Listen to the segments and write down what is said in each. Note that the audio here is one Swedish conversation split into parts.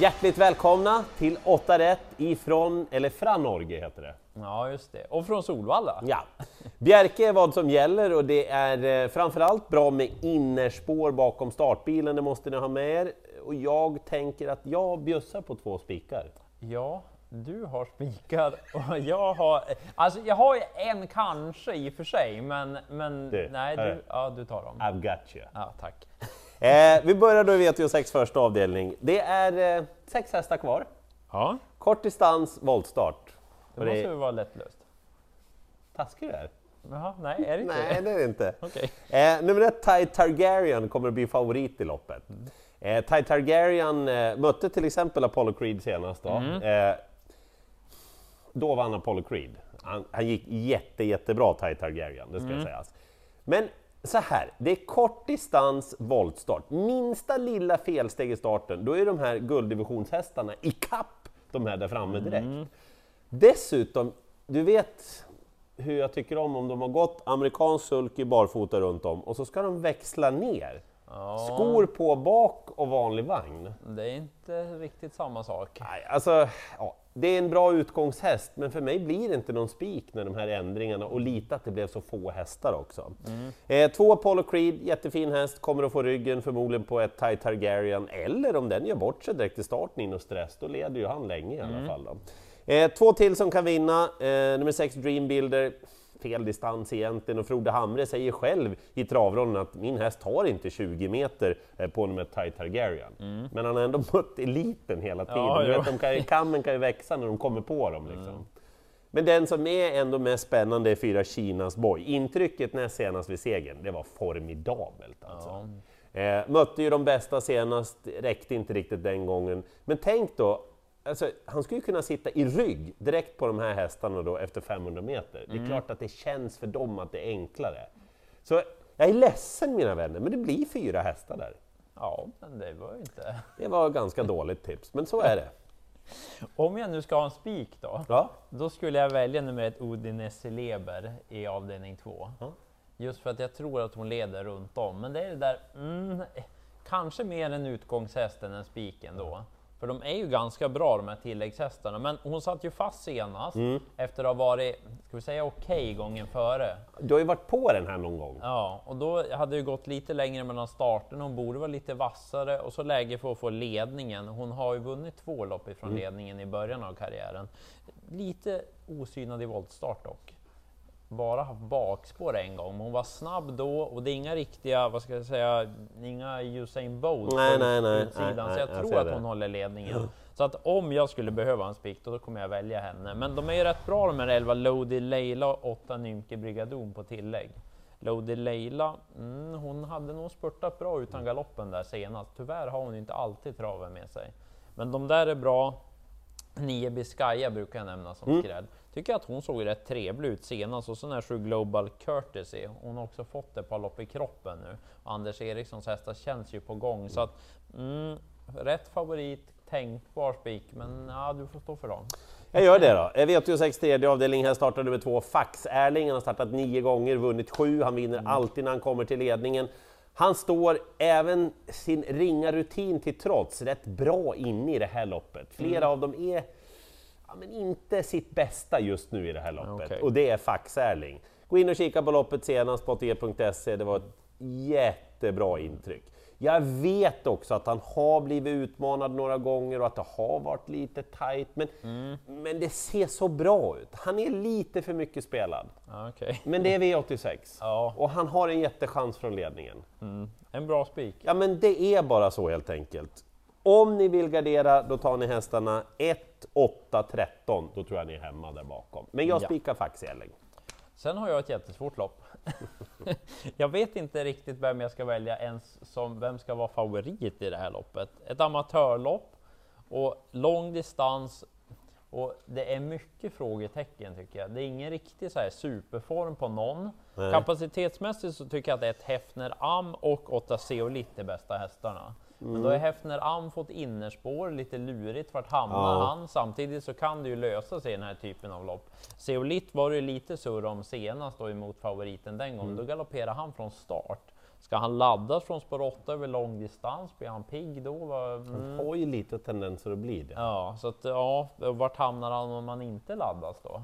Hjärtligt välkomna till 8 rätt ifrån, eller från Norge heter det. Ja, just det. Och från Solvalla. Ja. Bjerke är vad som gäller och det är eh, framförallt bra med innerspår bakom startbilen, det måste ni ha med er. Och jag tänker att jag bjussar på två spikar. Ja, du har spikar och jag har... Alltså jag har en kanske i och för sig, men, men Du, nej, du, ja, du tar dem. I've got you. Ja, tack. Eh, vi börjar då i V86 första avdelning. Det är eh, sex hästar kvar. Ja, Kort distans, voltstart. det måste är... vara lättlöst. Taskig du är. Jaha, nej, är det inte Nej, det är det inte. Okej. Eh, nummer ett, Ty Targaryen, kommer att bli favorit i loppet. Mm. Eh, Ty Targaryen eh, mötte till exempel Apollo Creed senast. Då. Mm. Eh, då vann Apollo Creed. Han, han gick jätte, jättebra, Ty Targaryen, det ska Mm. sägas. Men så här, det är kort distans, voltstart. Minsta lilla felsteg i starten, då är de här gulddivisionshästarna i kapp de här där framme direkt. Mm. Dessutom, du vet hur jag tycker om om de har gått amerikansk sulky barfota runt om och så ska de växla ner. Ja, Skor på bak och vanlig vagn. det är inte riktigt samma sak. Nej, alltså, ja, det är en bra utgångshäst, men för mig blir det inte någon spik med de här ändringarna och lite att det blev så få hästar också. Eh, två Apollo Creed, jättefin häst, kommer att få ryggen förmodligen på ett Ty Targaryen, eller om den gör bort sig direkt i starten in och stress, då leder ju han länge i alla fall. Då. Eh, två till som kan vinna, eh, nummer sex Dreambuilder, fel distans egentligen och Frode Hamre säger själv i travronden att min häst har inte 20 meter eh, på nummer Ty Targaryen. Men han har ändå mött eliten hela tiden. Ja, du vet, de kan, ju- kammen kan ju växa när de kommer på dem. Liksom. Men den som är ändå mest spännande är fyra Kinas boy. Intrycket näst senast vid segern, det var formidabelt alltså. Eh, mötte ju de bästa senast, räckte inte riktigt den gången. Men tänk då, alltså, han skulle ju kunna sitta i rygg direkt på de här hästarna då efter 500 meter. Det är klart att det känns för dem att det är enklare. Så jag är ledsen mina vänner, men det blir fyra hästar där. Ja, men det var ju inte... Det var ett ganska dåligt tips, men så är det. Om jag nu ska ha en spik då, Ja. Då skulle jag välja nummer ett Udinese Leber i avdelning två. Ja. Just för att jag tror att hon leder runt om. Men det är det där, mm, kanske mer en utgångshäst än en spiken då. För de är ju ganska bra de här tilläggshästarna. Men hon satt ju fast senast Mm. efter att ha varit, ska vi säga okej gången före. Du har ju varit på den här någon gång. Ja, och då hade det gått lite längre mellan starten. Hon borde vara lite vassare och så läge för att få ledningen. Hon har ju vunnit två lopp ifrån ledningen i början av karriären. Lite osynad i voltstart dock. Bara haft bakspår en gång, men hon var snabb då och det är inga riktiga, vad ska jag säga, inga Usain Bolt Nej, på nej, nej, utsidan, nej, så jag nej, jag tror att det. hon håller ledningen. Så att om jag skulle behöva en spik, då kommer jag välja henne. Men de är ju rätt bra de här 11, Lodi Leila och 8 Nymke Brigadon på tillägg. Lodi Leila, mm, hon hade nog spurtat bra utan galoppen där senast. Tyvärr har hon inte alltid traven med sig. Men de där är bra. Nio Biscaya brukar jag nämna som Mm. skräll. Tycker att hon såg rätt trevlig ut senast och så är sju Global Courtesy. Hon har också fått ett par lopp i kroppen nu. Anders Erikssons hästar känns ju på gång så att mm, rätt favorit, tänkbar spik, men ja, du får stå för dem. Jag gör det då. V86 tredje avdelning, här startar nummer två, Fax Erling. Han har startat nio gånger, vunnit sju. Han vinner alltid när han kommer till ledningen. Han står även sin ringa rutin till trots rätt bra inne i det här loppet. Flera av dem är ja, men inte sitt bästa just nu i det här loppet Okej. och det är Fax Erling. Gå in och kika på loppet senast på ATG.se, det var ett jättebra intryck. Jag vet också att han har blivit utmanad några gånger och att det har varit lite tight, men, men det ser så bra ut. Han är lite för mycket spelad. Okej. Men det är V86 Ja. och han har en jättechans från ledningen. Mm. En bra spik. Ja, men det är bara så helt enkelt. Om ni vill gardera, då tar ni hästarna 1, 8, 13. Då tror jag ni är hemma där bakom. Men jag Ja. spikar Fax Erling. Sen har jag ett jättesvårt lopp. jag vet inte riktigt vem jag ska välja ens som vem ska vara favorit i det här loppet. Ett amatörlopp och lång distans och det är mycket frågetecken tycker jag. Det är ingen riktig så här superform på någon. Nej. Kapacitetsmässigt så tycker jag att det är ett Hefner Am och 8 Zeolit är bästa hästarna. Men då har Hefner Am fått innerspår, lite lurigt, vart hamnar Ja. han? Samtidigt så kan det ju lösa sig i den här typen av lopp. Zeolit var det ju lite surr om senast då emot favoriten den gången, då galopperade han från start. Ska han laddas från spår 8 över långdistans? Blir han pigg då? Mm. Han har ju lite tendenser att bli det. Ja, så att ja, vart hamnar han om man inte laddas då?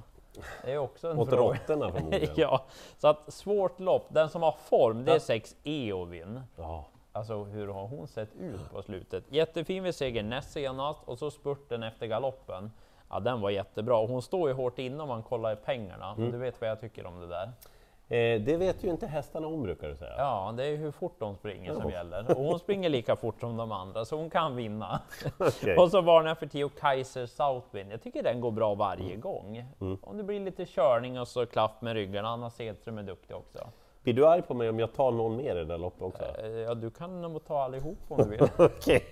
Det är också en Åt fråga. råttorna förmodligen. ja, så att svårt lopp. Den som har form, det är 6 Eovin. Ja. Alltså hur har hon sett ut på slutet? Jättefin vid seger näst senast och så spurten efter galoppen. Ja, den var jättebra. Hon står ju hårt inne om man kollar i pengarna. Mm. Du vet vad jag tycker om det där. Eh, det vet ju inte hästarna om brukar du säga. Ja, det är hur fort de springer som gäller. Och hon springer lika fort som de andra, så hon kan vinna. Okej. Och så varnar jag för Tio Kaiser Southwind. Jag tycker den går bra varje Mm. gång. Om det blir lite körning och så klaff med ryggen. Anna Sedström är duktig också. Blir du arg på mig om jag tar någon mer i det där loppet också? Eh, Ja, du kan nog ta allihop om du vill. Okej.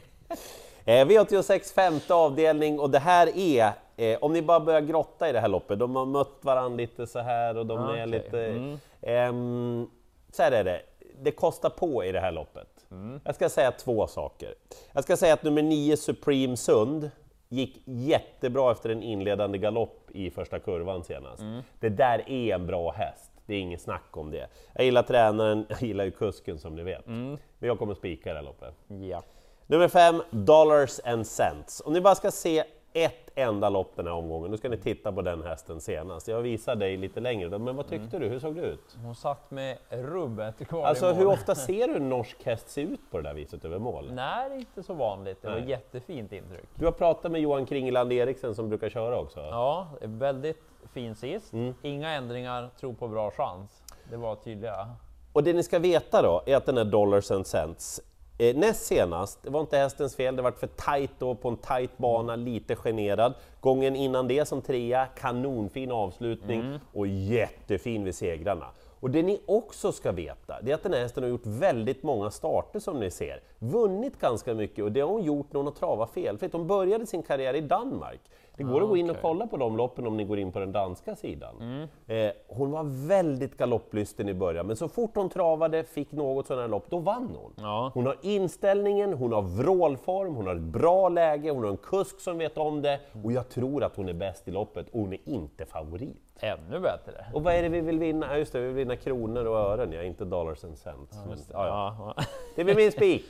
Eh, V86 femte avdelning och det här är, eh, om ni bara börjar grotta i det här loppet, de har mött varandra lite så här och de Ah, är lite... Mm. ehm, så här är det, det kostar på i det här loppet. Mm. Jag ska säga två saker. Jag ska säga att nummer 9 Supreme Sund gick jättebra efter en inledande galopp i första kurvan senast. Mm. Det där är en bra häst, det är inget snack om det. Jag gillar tränaren, jag gillar ju kusken som ni vet. Mm. Men jag kommer spika det här loppet. Ja. Nummer fem, Dollars and Cents. Om ni bara ska se ett enda lopp den här omgången, nu ska ni titta på den hästen senast. Jag visar dig lite längre, men vad tyckte du? Hur såg det ut? Hon satt med rubbet kvar Alltså i mål. hur ofta ser du en norsk häst se ut på det där viset över mål? Nej, inte så vanligt. Det var Nej. jättefint intryck. Du har pratat med Johan Kringland Eriksen som brukar köra också? Ja, väldigt fin sist. Mm. Inga ändringar, tro på bra chans. Det var tydliga. Och det ni ska veta då, är att den här Dollars and Cents, eh, näst senast, det var inte hästens fel, det var för tajt då på en tajt bana, lite generad. Gången innan det som trea, kanonfin avslutning och jättefin vid segrarna. Och det ni också ska veta, det är att den här hästen har gjort väldigt många starter som ni ser. Vunnit ganska mycket och det har hon gjort när hon har travat felfritt. Hon började sin karriär i Danmark. Det går att gå in och okej. kolla på de loppen om ni går in på den danska sidan. Eh, hon var väldigt galopplysten i början, men så fort hon travade, fick något sådant här lopp, då vann hon. Ja. Hon har inställningen, hon har vrålform, hon har ett bra läge, hon har en kusk som vet om det och jag tror att hon är bäst i loppet och hon är inte favorit. Ännu bättre. Och vad är det vi vill vinna? Ja, just det, vi vill vinna kronor och ören, ja, inte dollars and cents. Men, ja, ja. Ja. Det blir min spik!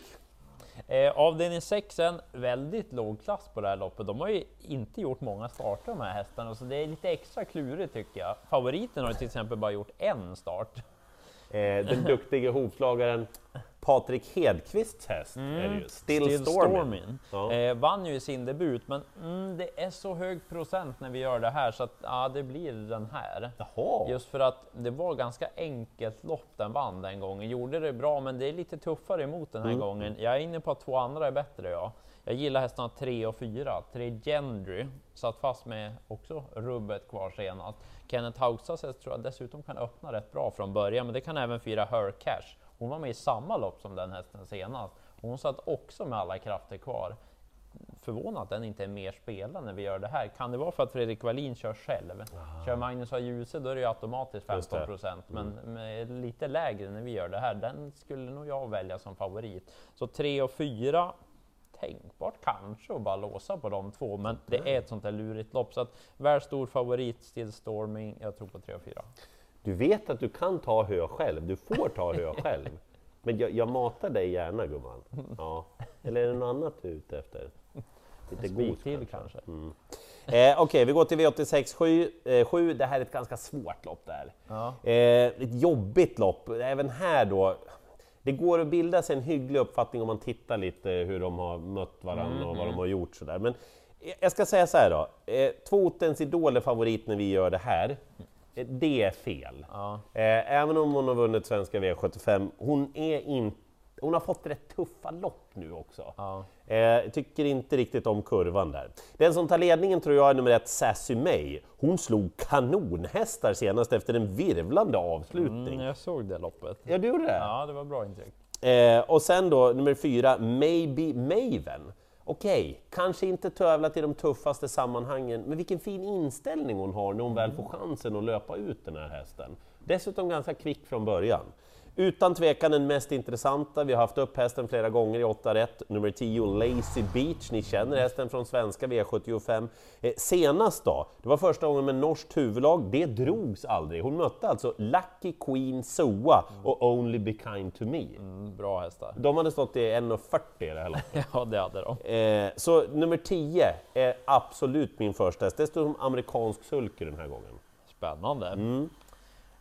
Eh, avdelning 6 en väldigt låg klass på det här loppet. De har ju inte gjort många starter de här hästarna, så det är lite extra klurigt tycker jag. Favoriten har ju till exempel bara gjort en start. Eh, den duktige hovslagaren Patrik Hedqvists häst är det ju, Still, Still Stormin. Ja. Eh, vann ju i sin debut, men mm, det är så hög procent när vi gör det här så att ja, det blir den här. Jaha! Just för att det var ganska enkelt lopp den vann den gången. Gjorde det bra, men det är lite tuffare emot den här Mm. gången. Jag är inne på att två andra är bättre. Ja. Jag gillar hästarna 3 och 4. 3 Gendry satt fast med också rubbet kvar senast. Kenneth Haugsas häst tror jag dessutom kan öppna rätt bra från början, men det kan även fyra Her Cash. Hon var med i samma lopp som den hästen senast. Hon satt också med alla krafter kvar. Förvånad att den inte är mer spelad när vi gör det här. Kan det vara för att Fredrik Wallin kör själv? Kör Magnus A. Djuse då är det ju automatiskt Just det. 15 procent, men med lite lägre när vi gör det här. Den skulle nog jag välja som favorit. Så 3 och 4 tänkbart kanske att bara låsa på de två, men det är ett sånt där lurigt lopp. Så att väl stor favorit, Still Storming, jag tror på 3 och 4. Du vet att du kan ta hö själv, du får ta hö själv. Men jag, jag matar dig gärna gumman. Ja. Eller är det något annat du är ute efter? Lite till kanske? kanske. Eh, Okej, vi går till V86 7. Eh, 7. Det här är ett ganska svårt lopp där. Ja. Eh, ett jobbigt lopp. Även här då, det går att bilda sig en hygglig uppfattning om man tittar lite hur de har mött varandra och vad de har gjort sådär. Men jag ska säga så här då, eh, Tvotens Idol är favorit när vi gör det här. Eh, Det är fel. Ja. Eh, även om hon har vunnit svenska V75, hon är inte hon har fått rätt tuffa lopp nu också. Ja. Eh, tycker inte riktigt om kurvan där. Den som tar ledningen tror jag är nummer ett, Sassy May. Hon slog kanonhästar senast efter en virvlande avslutning. Mm, jag såg det loppet. Ja, du gjorde det? Ja, det var bra intryck. Och sen då nummer fyra, Maybe Maven. Okej, kanske inte tävlat i de tuffaste sammanhangen, men vilken fin inställning hon har när hon väl får chansen att löpa ut den här hästen. Dessutom ganska kvick från början. Utan tvekan den mest intressanta, vi har haft upp hästen flera gånger i 8 rätt, nummer 10 Lazy Beach, ni känner hästen från svenska V75. Eh, senast då, det var första gången med norskt huvudlag, det drogs aldrig. Hon mötte alltså Lucky Queen Soa och Only Be Kind To Me. Mm, bra hästar. De hade stått i 1,40 i det här loppet. Ja, det hade de. Eh, så nummer 10 är absolut min första häst, dessutom amerikansk sulky den här gången. Spännande. Mm.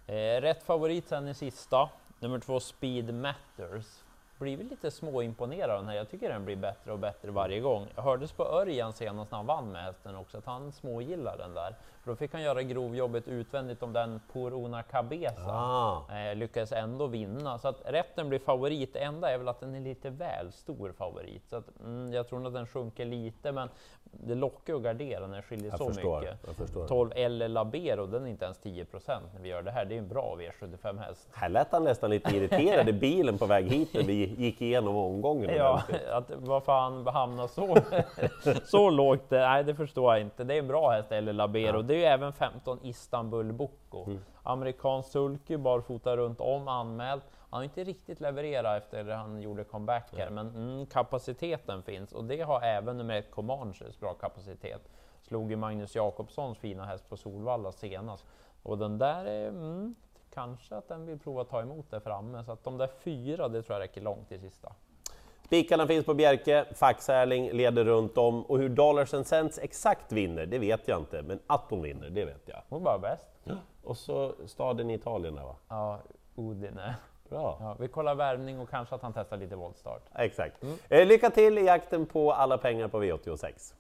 Eh, rätt favorit sen i sista, nummer två Speed Matters. Blivit lite småimponerad av den här, jag tycker den blir bättre och bättre varje gång. Jag hördes på Örjan senast när han vann med hästen också, att han smågillar den där. För då fick han göra grovjobbet utvändigt om den Porona Cabeza. Ah. Eh, lyckades ändå vinna, så att rätten blir favorit. Det enda är väl att den är lite väl stor favorit. Så att, mm, jag tror nog att den sjunker lite, men det lockar att gardera när det skiljer Jag så förstår, mycket. jag förstår. 12 eller Labero, den är inte ens 10% när vi gör det här. Det är en bra V75 häst. Här lät han nästan lite irriterad i bilen på väg hit när vi gick igenom omgången. Ja, att vad fan hamnar så, så lågt? Nej, det förstår jag inte. Det är en bra häst, eller Labero. Det är ju även 15 Istanbul Boko. Amerikansk sulky, barfota runt om, anmäld. Han har inte riktigt levererat efter han gjorde comeback här, men mm, kapaciteten finns och det har även nummer ett Comanches bra kapacitet. Slog ju Magnus Jakobssons fina häst på Solvalla senast och den där är mm, kanske att den vill prova att ta emot det framme så att de där fyra, det tror jag räcker långt till sista. Spikarna finns på Bjerke, Faxärling leder runt om och hur Dollars and Cents exakt vinner, det vet jag inte, men att hon vinner, det vet jag. Hon var bäst. Och så staden i Italien där va? Ja, Udine. Bra! Ja, vi kollar värvning och kanske att han testar lite voltstart. Exakt. Eh, lycka till i jakten på alla pengar på V86.